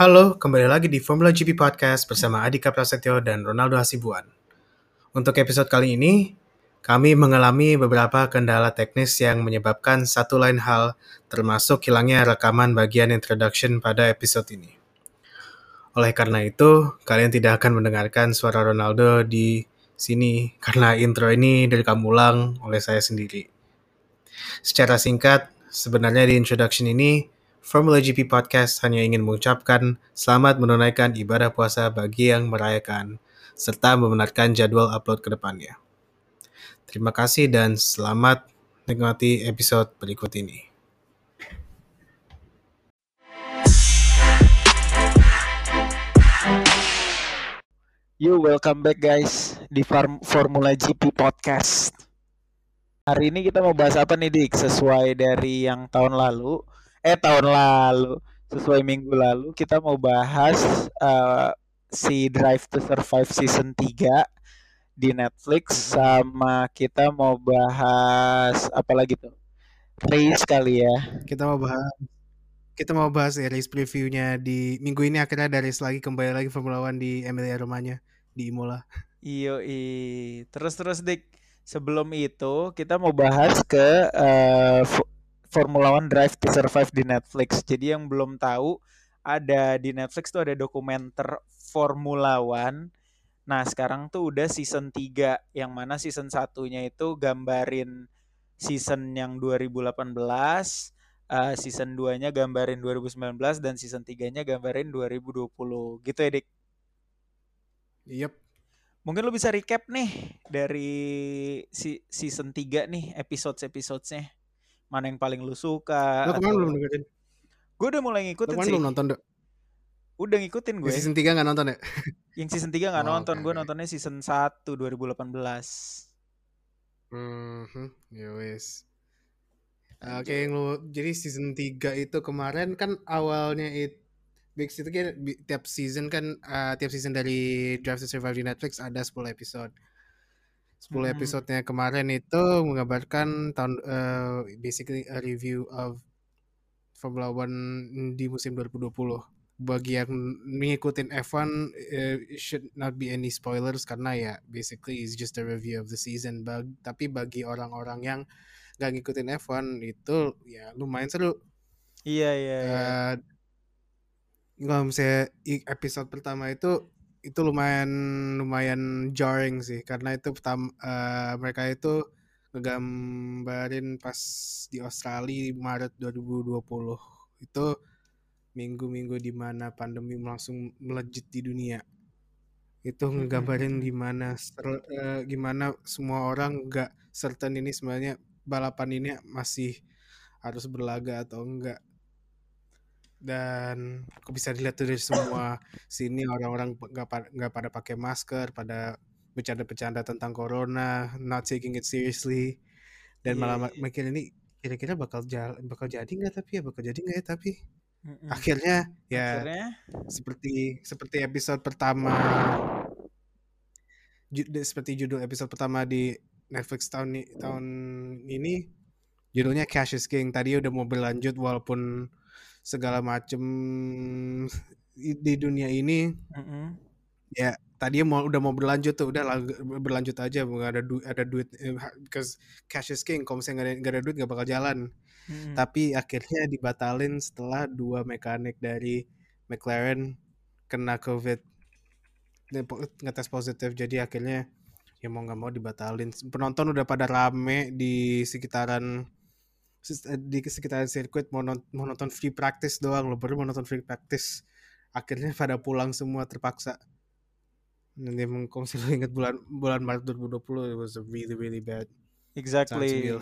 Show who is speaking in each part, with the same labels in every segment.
Speaker 1: Halo, kembali lagi di Formula GP Podcast bersama Adika Prasetyo dan Ronaldo Hasibuan. Untuk episode kali ini, kami mengalami beberapa kendala teknis yang menyebabkan satu lain hal, termasuk hilangnya rekaman bagian introduction pada episode ini. Oleh karena itu, kalian tidak akan mendengarkan suara Ronaldo di sini karena intro ini direkam ulang oleh saya sendiri. Secara singkat, sebenarnya di introduction ini, Formula GP Podcast hanya ingin mengucapkan selamat menunaikan ibadah puasa bagi yang merayakan, serta membenarkan jadwal upload ke depannya. Terima kasih dan selamat menikmati episode berikut ini.
Speaker 2: Yo, welcome back guys di Farm Formula GP Podcast. Hari ini kita mau bahas apa nih Dik? Sesuai dari yang tahun lalu, eh tahun lalu, sesuai minggu lalu kita mau bahas uh, si Drive to Survive season 3 di Netflix sama kita mau bahas apa lagi tuh? Race kali ya.
Speaker 1: Kita mau bahas kita mau bahas ya race previewnya di minggu ini akhirnya race lagi kembali lagi Formula One di Emilia Romagna di Imola.
Speaker 2: Iyo i. Terus terus dik sebelum itu kita mau bahas ke uh, Formula One Drive to Survive di Netflix. Jadi yang belum tahu ada di Netflix tuh ada dokumenter Formula One. Nah sekarang tuh udah season 3 yang mana season satunya itu gambarin season yang 2018 uh, season 2-nya gambarin 2019 dan season 3-nya gambarin 2020. Gitu ya, Dik?
Speaker 1: Yep.
Speaker 2: Mungkin lo bisa recap nih dari si season 3 nih episode-episodenya. Mana yang paling lu suka?
Speaker 1: Lo kemarin atau... belum dengerin?
Speaker 2: Gue udah mulai ngikutin
Speaker 1: Lo
Speaker 2: sih.
Speaker 1: belum nonton, Dok?
Speaker 2: Udah ngikutin gue.
Speaker 1: Yang season 3 gak nonton ya?
Speaker 2: yang season 3 gak oh, nonton. Okay. Gue nontonnya season 1 2018.
Speaker 1: Hmm, ya wes. Oke, okay, lu jadi season 3 itu kemarin kan awalnya itu Big itu kan tiap season kan uh, tiap season dari Drive to Survive di Netflix ada 10 episode. 10 hmm. episodenya kemarin itu menggambarkan tahun uh, basically a review of Formula One di musim 2020. Bagi yang mengikutin F1 uh, should not be any spoilers karena ya basically is just a review of the season. Bag, tapi bagi orang-orang yang gak ngikutin F1 itu ya lumayan seru.
Speaker 2: Iya iya. Uh, iya.
Speaker 1: Kalau misalnya episode pertama itu itu lumayan lumayan jarring sih karena itu pertama uh, mereka itu ngegambarin pas di Australia Maret 2020 itu minggu-minggu di mana pandemi langsung melejit di dunia. Itu ngegambarin gimana uh, gimana semua orang nggak certain ini sebenarnya balapan ini masih harus berlaga atau enggak dan aku bisa dilihat dari semua sini orang-orang nggak nggak pada pakai masker pada bercanda-bercanda tentang corona not taking it seriously dan yeah. malah iya, mikir ini kira-kira bakal jalan bakal jadi nggak tapi ya bakal jadi nggak ya tapi mm -mm. akhirnya ya akhirnya? seperti seperti episode pertama seperti judul episode pertama di Netflix tahun tahun ini judulnya Cash is King. Tadi udah mau berlanjut walaupun segala macem di dunia ini mm -hmm. ya tadi mau udah mau berlanjut tuh udah berlanjut aja nggak ada du ada duit eh, because cash is king. Kalau misalnya nggak ada, gak ada duit nggak bakal jalan. Hmm. tapi akhirnya dibatalin setelah dua mekanik dari McLaren kena covid. Ngetes positif. Jadi akhirnya ya mau nggak mau dibatalin. Penonton udah pada rame di sekitaran di sekitaran sirkuit mau, nonton, mau nonton free practice doang lo baru mau nonton free practice akhirnya pada pulang semua terpaksa nanti emang kalau saya ingat bulan bulan Maret 2020 it was a really really bad
Speaker 2: exactly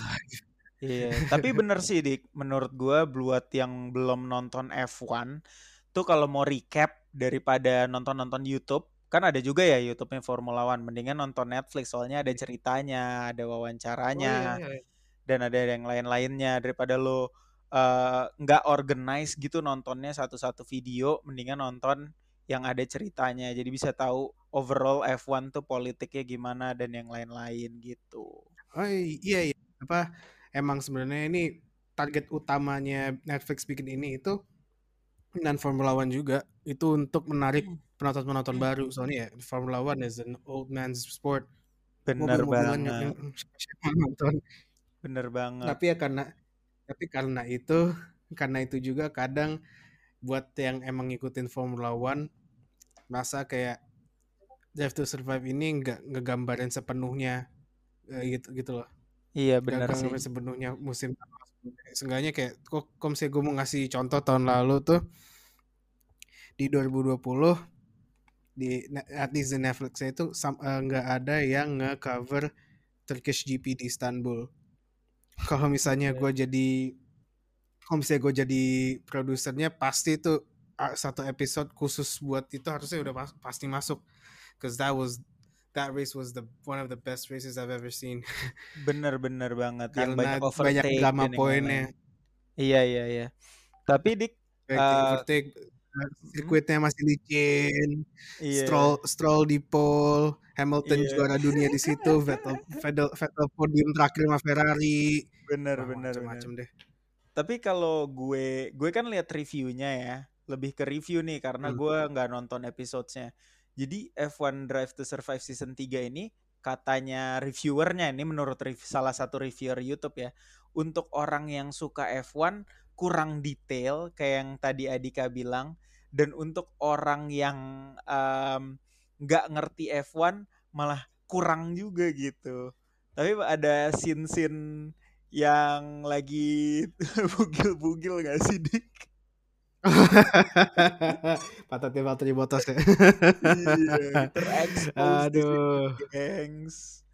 Speaker 2: Iya, yeah. tapi bener sih dik. Menurut gue buat yang belum nonton F1 tuh kalau mau recap daripada nonton-nonton YouTube kan ada juga ya YouTube-nya Formula One. Mendingan nonton Netflix soalnya ada ceritanya, ada wawancaranya, oh, iya, iya. Dan ada yang lain-lainnya daripada lo nggak uh, organize gitu nontonnya satu-satu video. Mendingan nonton yang ada ceritanya. Jadi bisa tahu overall F1 tuh politiknya gimana dan yang lain-lain gitu.
Speaker 1: Oh iya iya. Apa emang sebenarnya ini target utamanya Netflix bikin ini itu dan Formula One juga itu untuk menarik penonton-penonton baru soalnya ya Formula One is an old man's sport mobil-mobilan
Speaker 2: banget.
Speaker 1: yang
Speaker 2: Bener banget.
Speaker 1: tapi ya karena tapi karena itu karena itu juga kadang buat yang emang ngikutin Formula One masa kayak Drive to Survive ini nggak ngegambarin sepenuhnya eh, gitu gitu loh
Speaker 2: Iya
Speaker 1: gak
Speaker 2: sih.
Speaker 1: sepenuhnya musim seenggaknya kayak kok misalnya gue mau ngasih contoh tahun lalu tuh di 2020 di at least di Netflix itu eh, nggak ada yang nge-cover Turkish GP di Istanbul. Kalau misalnya
Speaker 2: Oke.
Speaker 1: gue jadi kalau misalnya gue jadi produsernya pasti itu satu episode khusus buat itu harusnya udah pas- pasti masuk because that was that race was the one of the best races I've ever seen
Speaker 2: Bener-bener banget. Yang
Speaker 1: karena
Speaker 2: banyak
Speaker 1: banyak
Speaker 2: overtake
Speaker 1: drama
Speaker 2: dan yang
Speaker 1: poinnya.
Speaker 2: Iya iya iya. Tapi dik
Speaker 1: Banyak overtake eh, sirkuitnya masih licin
Speaker 2: iya.
Speaker 1: Stroll Stroll di pole Hamilton
Speaker 2: iya.
Speaker 1: juara dunia di situ Vettel Vettel, Vettel podium terakhir sama Ferrari.
Speaker 2: Bener
Speaker 1: Wah,
Speaker 2: bener
Speaker 1: macam-macam deh.
Speaker 2: Tapi kalau gue gue kan lihat reviewnya ya, lebih ke review nih karena
Speaker 1: Hmm.
Speaker 2: gue nggak nonton episodenya. Jadi F1 Drive to Survive season 3 ini katanya reviewernya ini menurut rev- salah satu reviewer YouTube ya, untuk orang yang suka F1 kurang detail kayak yang tadi Adika bilang dan untuk orang yang nggak ngerti F1 malah kurang juga gitu. Tapi ada scene-scene yang lagi bugil-bugil gak sih Dik?
Speaker 1: Patutnya Valtteri Bottas ya
Speaker 2: Iya, situ,
Speaker 1: aduh
Speaker 2: gengs.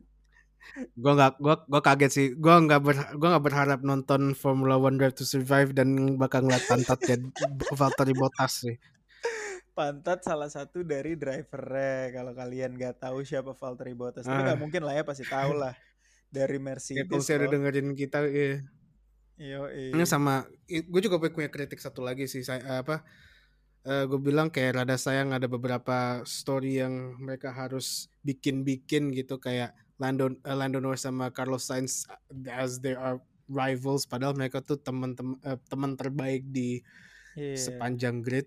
Speaker 1: Gua nggak gua gua kaget sih. Gua nggak ber, gua nggak berharap nonton Formula One Drive to Survive dan bakal ngeliat pantatnya Valtteri Bottas sih.
Speaker 2: Pantat salah satu dari drivernya. Kalau kalian nggak tahu siapa Valtteri Bottas. Tapi nggak
Speaker 1: ah.
Speaker 2: mungkin lah ya pasti tahu lah. Dari
Speaker 1: ya kalau
Speaker 2: Mercedes
Speaker 1: saya udah dengerin kita ya
Speaker 2: Yo,
Speaker 1: ini sama gue juga punya kritik satu lagi sih saya apa gue bilang kayak rada sayang ada beberapa story yang mereka harus bikin-bikin gitu kayak Lando eh, Lando Norris sama Carlos Sainz as they are rivals padahal mereka tuh teman-teman eh, teman terbaik di
Speaker 2: Iya,
Speaker 1: sepanjang grid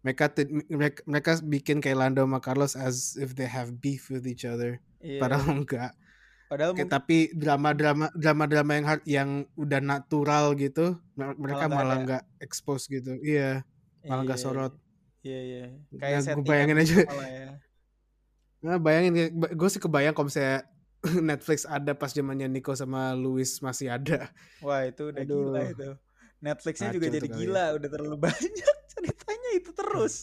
Speaker 1: mereka mereka, mereka bikin kayak Lando sama Carlos as if they have beef with each other
Speaker 2: iya.
Speaker 1: padahal enggak
Speaker 2: Padahal mungkin
Speaker 1: tapi drama-drama drama-drama yang hard, yang udah natural gitu, mer- mereka
Speaker 2: malah
Speaker 1: malah nggak expose gitu. Iya, malah nggak
Speaker 2: Iya,
Speaker 1: sorot.
Speaker 2: iya, iya.
Speaker 1: Nah,
Speaker 2: Kayak
Speaker 1: gue
Speaker 2: settingan
Speaker 1: bayangin
Speaker 2: gitu
Speaker 1: aja.
Speaker 2: ya.
Speaker 1: Nah, bayangin, gue sih kebayang kalau misalnya Netflix ada pas zamannya Nico sama Louis masih ada.
Speaker 2: Wah itu udah gila
Speaker 1: Aduh,
Speaker 2: itu. Netflixnya juga
Speaker 1: kacau
Speaker 2: jadi
Speaker 1: ya.
Speaker 2: gila, udah terlalu banyak ceritanya itu terus.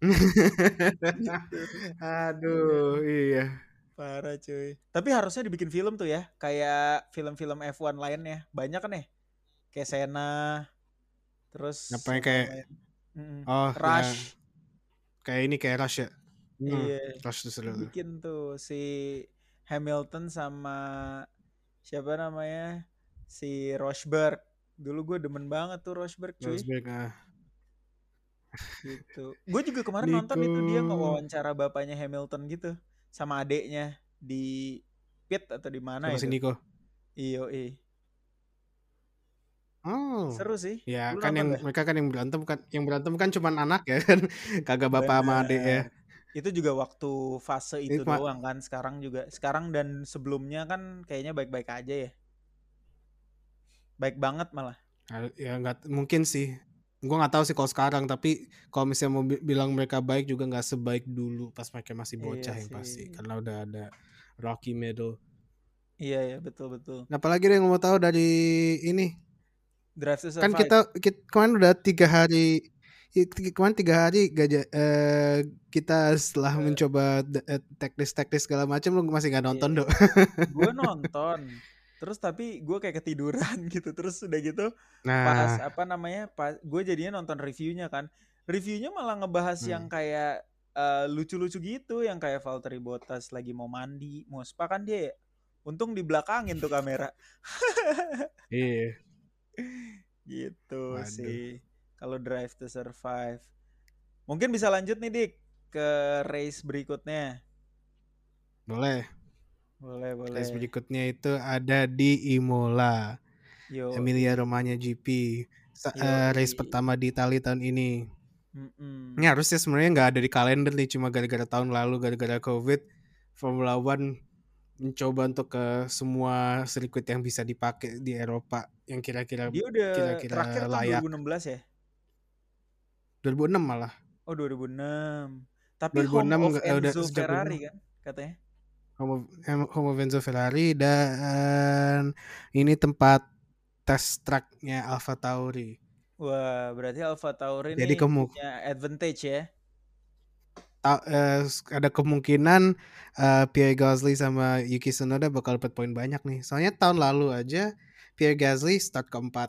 Speaker 1: Aduh, iya.
Speaker 2: Parah cuy. Tapi harusnya dibikin film tuh ya, kayak film-film F1 lainnya. Banyak kan ya? Kayak Senna, terus
Speaker 1: Ngapain kayak.
Speaker 2: Mm-mm.
Speaker 1: oh ya
Speaker 2: Rush.
Speaker 1: kayak ini kayak Rush ya. Hmm,
Speaker 2: Iya,
Speaker 1: tuh seru tuh.
Speaker 2: si Hamilton sama siapa namanya? Si Rosberg. Dulu gue demen banget tuh Rosberg cuy.
Speaker 1: Rosberg ah.
Speaker 2: gitu. Gue juga kemarin nonton itu dia
Speaker 1: Nico.
Speaker 2: ngewawancara bapaknya Hamilton gitu sama adeknya di pit atau di mana
Speaker 1: si
Speaker 2: itu.
Speaker 1: Nico.
Speaker 2: Iyo, i.
Speaker 1: Oh.
Speaker 2: Seru sih.
Speaker 1: Ya
Speaker 2: Lu
Speaker 1: kan yang
Speaker 2: gak?
Speaker 1: mereka kan yang berantem kan yang berantem kan cuman anak ya kan kagak bapak sama adik ya.
Speaker 2: Itu juga waktu fase itu
Speaker 1: ma-
Speaker 2: doang kan. Sekarang juga sekarang dan sebelumnya kan kayaknya baik-baik aja ya. Baik banget malah.
Speaker 1: Ah, ya nggak mungkin sih. Gua nggak tahu sih kalau sekarang tapi kalau misalnya mau bi- bilang mereka baik juga nggak sebaik dulu pas mereka masih
Speaker 2: Iya
Speaker 1: bocah yang pasti
Speaker 2: sih.
Speaker 1: karena udah ada Rocky Medal.
Speaker 2: Iya ya betul betul.
Speaker 1: Nah, apalagi yang mau tahu dari ini
Speaker 2: Drive to
Speaker 1: kan kita, kita kemarin udah tiga hari kemarin tiga hari gajah eh, kita setelah
Speaker 2: Eh,
Speaker 1: mencoba eh, teknis teknis segala macam lu masih nggak nonton
Speaker 2: iya.
Speaker 1: dong.
Speaker 2: Gue nonton. Terus tapi gue kayak ketiduran gitu. Terus udah gitu pas
Speaker 1: Nah,
Speaker 2: apa namanya? Pas gue jadinya nonton reviewnya kan. Reviewnya malah ngebahas yang
Speaker 1: hmm.
Speaker 2: kayak eh, lucu-lucu gitu, yang kayak Valtteri Bottas lagi mau mandi, mau spa kan dia. Untung di belakangin tuh kamera.
Speaker 1: Iya.
Speaker 2: gitu
Speaker 1: Waduh.
Speaker 2: sih. Kalau Drive to Survive. Mungkin bisa lanjut nih Dik ke race berikutnya.
Speaker 1: Boleh.
Speaker 2: Boleh,
Speaker 1: Race
Speaker 2: boleh.
Speaker 1: berikutnya itu ada di Imola,
Speaker 2: Yo,
Speaker 1: Emilia Romagna GP. Sa-
Speaker 2: yo,
Speaker 1: eh, race pertama di Italia tahun ini.
Speaker 2: Mm-mm.
Speaker 1: Ini harusnya sebenarnya nggak ada di kalender nih, cuma gara-gara tahun lalu, gara-gara COVID, Formula One mencoba untuk ke semua sirkuit yang bisa dipakai di Eropa yang kira-kira
Speaker 2: Dia udah
Speaker 1: kira-kira
Speaker 2: terakhir tahun
Speaker 1: layak.
Speaker 2: 2016 ya?
Speaker 1: 2006 malah.
Speaker 2: Oh 2006. Tapi
Speaker 1: 2006
Speaker 2: home of
Speaker 1: eh, udah
Speaker 2: Enzo
Speaker 1: sejak
Speaker 2: Ferrari kan katanya.
Speaker 1: Home of, home of Enzo Ferrari dan ini tempat test tracknya Alfa Tauri.
Speaker 2: Wah, berarti Alfa Tauri
Speaker 1: Jadi kamu-
Speaker 2: punya advantage ya.
Speaker 1: Ta- eh, ada kemungkinan eh, Pierre Gasly sama Yuki Tsunoda bakal dapat poin banyak nih. Soalnya tahun lalu aja Pierre Gasly start keempat.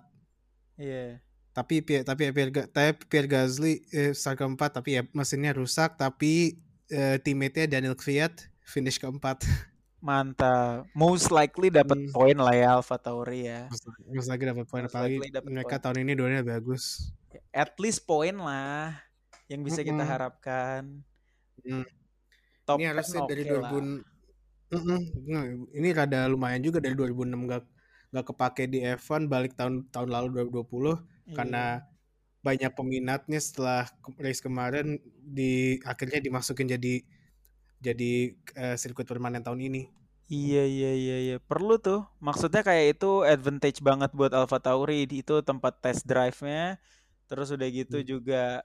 Speaker 2: Iya.
Speaker 1: Tapi tapi Pierre, tapi Pierre Gasly eh, start keempat tapi ya mesinnya rusak tapi eh, teammate-nya Daniel Kvyat finish keempat.
Speaker 2: Mantap. Most likely dapat
Speaker 1: Hmm.
Speaker 2: poin lah ya Alfa Tauri ya.
Speaker 1: Terus lagi dapat poin
Speaker 2: Most
Speaker 1: apalagi
Speaker 2: likely
Speaker 1: mereka
Speaker 2: poin.
Speaker 1: tahun ini duanya bagus.
Speaker 2: At least poin lah yang bisa kita
Speaker 1: Mm-mm.
Speaker 2: harapkan.
Speaker 1: Hmm.
Speaker 2: Top
Speaker 1: ini
Speaker 2: 10
Speaker 1: harusnya dari
Speaker 2: oke lah.
Speaker 1: 2000 Mm-mm. Nggak, ini rada lumayan juga dari 2006 gak nggak kepake di F1 balik tahun tahun lalu 2020
Speaker 2: Iya.
Speaker 1: karena banyak peminatnya setelah race kemarin di akhirnya dimasukin jadi jadi sirkuit permanen tahun ini.
Speaker 2: Iya iya iya iya. Perlu tuh. Maksudnya kayak itu advantage banget buat Alfa Tauri. Itu tempat test drive-nya. Terus udah gitu
Speaker 1: Hmm.
Speaker 2: juga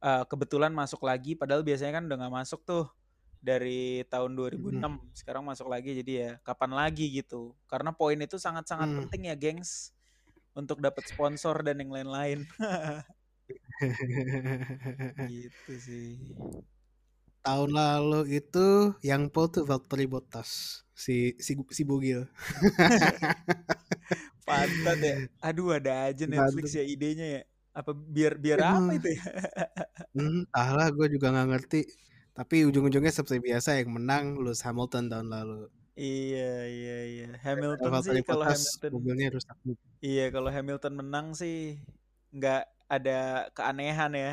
Speaker 2: uh, kebetulan masuk lagi. Padahal biasanya kan udah nggak masuk tuh dari tahun 2006 sekarang masuk lagi. Jadi ya kapan lagi gitu. Karena poin itu sangat-sangat
Speaker 1: Hmm.
Speaker 2: penting ya gengs untuk dapat sponsor dan yang lain-lain gitu sih
Speaker 1: tahun lalu itu yang pole tuh Valtteri Bottas si si si Bugil.
Speaker 2: pantat ya aduh ada aja Netflix
Speaker 1: Pantat.
Speaker 2: ya idenya ya apa biar biar
Speaker 1: Emang.
Speaker 2: apa itu ya
Speaker 1: Hmm, entahlah gue juga nggak ngerti. Tapi ujung-ujungnya seperti biasa yang menang Lewis Hamilton tahun lalu.
Speaker 2: Iya iya iya Hamilton
Speaker 1: Valtteri
Speaker 2: sih kalau Hamilton
Speaker 1: mobilnya rusak.
Speaker 2: iya kalau Hamilton menang sih nggak ada keanehan ya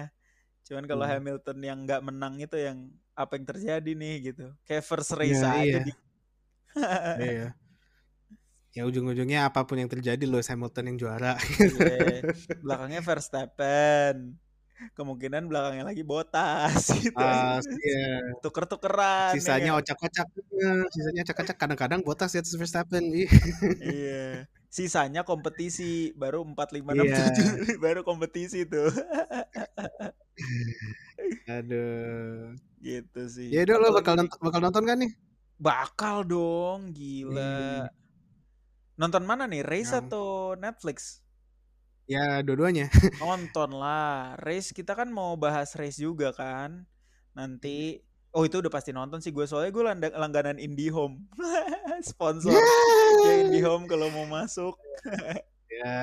Speaker 2: cuman kalau
Speaker 1: Hmm.
Speaker 2: Hamilton yang nggak menang itu yang apa yang terjadi nih gitu kayak first race
Speaker 1: Iya,
Speaker 2: aja
Speaker 1: iya.
Speaker 2: di
Speaker 1: Iya. Ya ujung-ujungnya apa pun yang terjadi Lewis Hamilton yang juara.
Speaker 2: Iya. belakangnya Verstappen kemungkinan belakangnya lagi Bottas gitu
Speaker 1: Ah, iya.
Speaker 2: tuker-tukeran ya
Speaker 1: Sisanya
Speaker 2: kan?
Speaker 1: ocak-ocak. Iya, Sisanya ocak-ocak. Kadang-kadang Bottas di atas Verstappen. Ih.
Speaker 2: iya sisanya kompetisi baru 4 5 6
Speaker 1: Iya.
Speaker 2: 7 baru kompetisi tuh
Speaker 1: Aduh.
Speaker 2: gitu sih
Speaker 1: Ya udah lo bakal nonton, bakal nonton kan nih?
Speaker 2: bakal dong gila
Speaker 1: Hmm.
Speaker 2: nonton mana nih race atau Netflix
Speaker 1: Ya dua-duanya.
Speaker 2: nonton lah race kita kan mau bahas race juga kan nanti oh itu udah pasti nonton sih gue soalnya gue langganan IndiHome sponsor ya IndiHome kalau mau masuk
Speaker 1: Ya.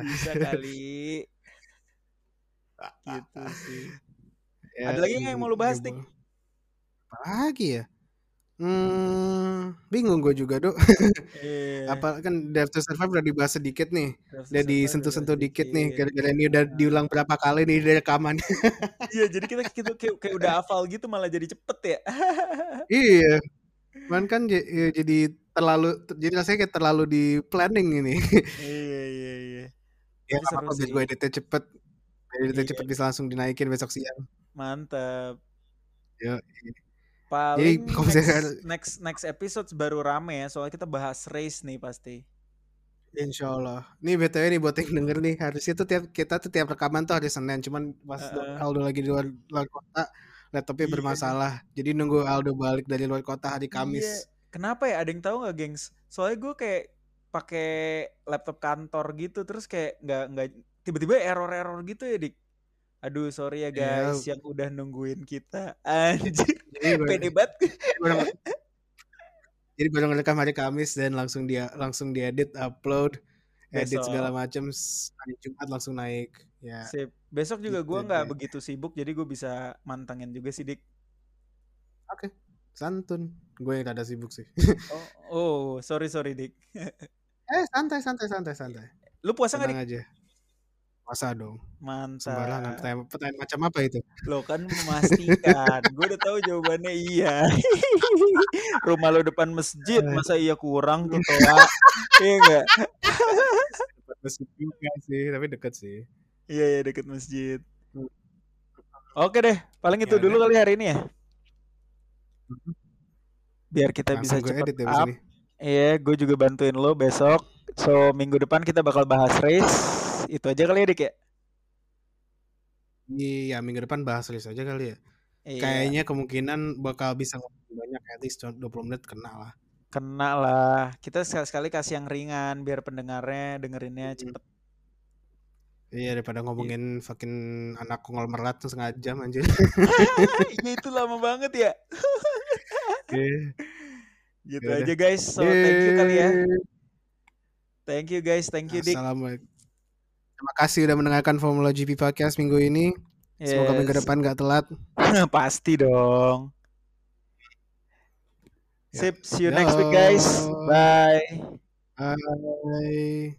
Speaker 2: bisa kali gitu sih
Speaker 1: ya,
Speaker 2: Ada lagi nggak yang mau lu bahas,
Speaker 1: ya,
Speaker 2: Dik?
Speaker 1: Bang. Apa lagi ya? Hmm, bingung gue juga, Dok.
Speaker 2: Iya,
Speaker 1: Apa kan Drive to Survive udah dibahas sedikit nih. Udah disentuh-sentuh dikit nih. Gara-gara ini udah diulang berapa kali nih dari rekaman.
Speaker 2: iya jadi kita kita kayak, kayak udah hafal gitu malah jadi cepet ya
Speaker 1: iya. Cuman kan j- ya jadi terlalu jadi rasanya kayak terlalu di planning ini.
Speaker 2: iya iya iya
Speaker 1: ya apa-apa biar gue editnya cepet. Editnya
Speaker 2: Iya.
Speaker 1: cepet bisa langsung dinaikin besok siang.
Speaker 2: mantap
Speaker 1: Yo,
Speaker 2: paling
Speaker 1: kalau
Speaker 2: next,
Speaker 1: misalkan-
Speaker 2: next next episode baru rame ya soalnya kita bahas race nih pasti
Speaker 1: Insya Allah. Nih BTW nih buat yang denger nih harusnya tuh tiap kita tuh tiap rekaman tuh hari Senin. Cuman pas
Speaker 2: Heeh.
Speaker 1: Aldo lagi di luar, luar kota, laptopnya
Speaker 2: Iya.
Speaker 1: bermasalah. Jadi nunggu Aldo balik dari luar kota hari
Speaker 2: Iya.
Speaker 1: Kamis.
Speaker 2: kenapa ya ada yang tahu nggak gengs soalnya gue kayak pakai laptop kantor gitu terus kayak nggak nggak tiba-tiba error-error gitu ya dik aduh sorry ya
Speaker 1: Iya.
Speaker 2: guys yang udah nungguin kita anjir pede banget
Speaker 1: jadi baru ngerekam hari Kamis dan langsung dia langsung diedit, upload, edit
Speaker 2: Besok.
Speaker 1: segala macam. Hari Jumat langsung naik. Ya.
Speaker 2: Sip. Besok juga
Speaker 1: Gitu
Speaker 2: gue nggak
Speaker 1: deh.
Speaker 2: begitu sibuk, jadi gue bisa mantengin juga sih, Dik.
Speaker 1: Oke. Santun. Gue yang rada sibuk sih.
Speaker 2: Oh, oh sorry sorry, Dik.
Speaker 1: eh santai santai santai santai.
Speaker 2: Lu puasa nggak, Dik?
Speaker 1: Aja. Puasa dong. Sembarangan.
Speaker 2: Mantap.
Speaker 1: Pertanyaan, pertanyaan macam apa itu?
Speaker 2: Lo kan memastikan. gue udah tahu jawabannya iya. Rumah lo depan masjid, masa iya kurang tuh toa? Iya nggak?
Speaker 1: Masjid juga sih, tapi deket sih.
Speaker 2: Iya iya deket masjid. Oke deh, paling itu
Speaker 1: Ya
Speaker 2: dulu
Speaker 1: udah.
Speaker 2: kali hari ini ya.
Speaker 1: Mhm.
Speaker 2: Biar kita bisa
Speaker 1: Langsung
Speaker 2: cepet
Speaker 1: edit ya
Speaker 2: up. Iya, gue juga bantuin lo besok. So minggu depan kita bakal bahas race. Itu aja kali ya Dik ya.
Speaker 1: Iya, minggu depan bahas list aja kali ya.
Speaker 2: Iya.
Speaker 1: Kayaknya kemungkinan bakal bisa ngomong banyak at least 20 menit kena lah.
Speaker 2: Kena lah. Kita sekali-sekali kasih yang ringan biar pendengarnya dengerinnya
Speaker 1: Hmm.
Speaker 2: cepet.
Speaker 1: Iya daripada ngomongin fucking anak konglomerat tuh setengah jam anjir.
Speaker 2: Iya itu lama banget ya.
Speaker 1: Iya.
Speaker 2: Gitu
Speaker 1: Yaudah.
Speaker 2: aja guys. So thank you kali ya. Thank you guys, thank you Dik.
Speaker 1: Assalamualaikum. Terima kasih udah mendengarkan Formula GP Podcast minggu ini. Semoga minggu
Speaker 2: Yes.
Speaker 1: depan gak telat.
Speaker 2: Pasti dong.
Speaker 1: Ya.
Speaker 2: Sip, see you next week guys. Bye.
Speaker 1: Bye.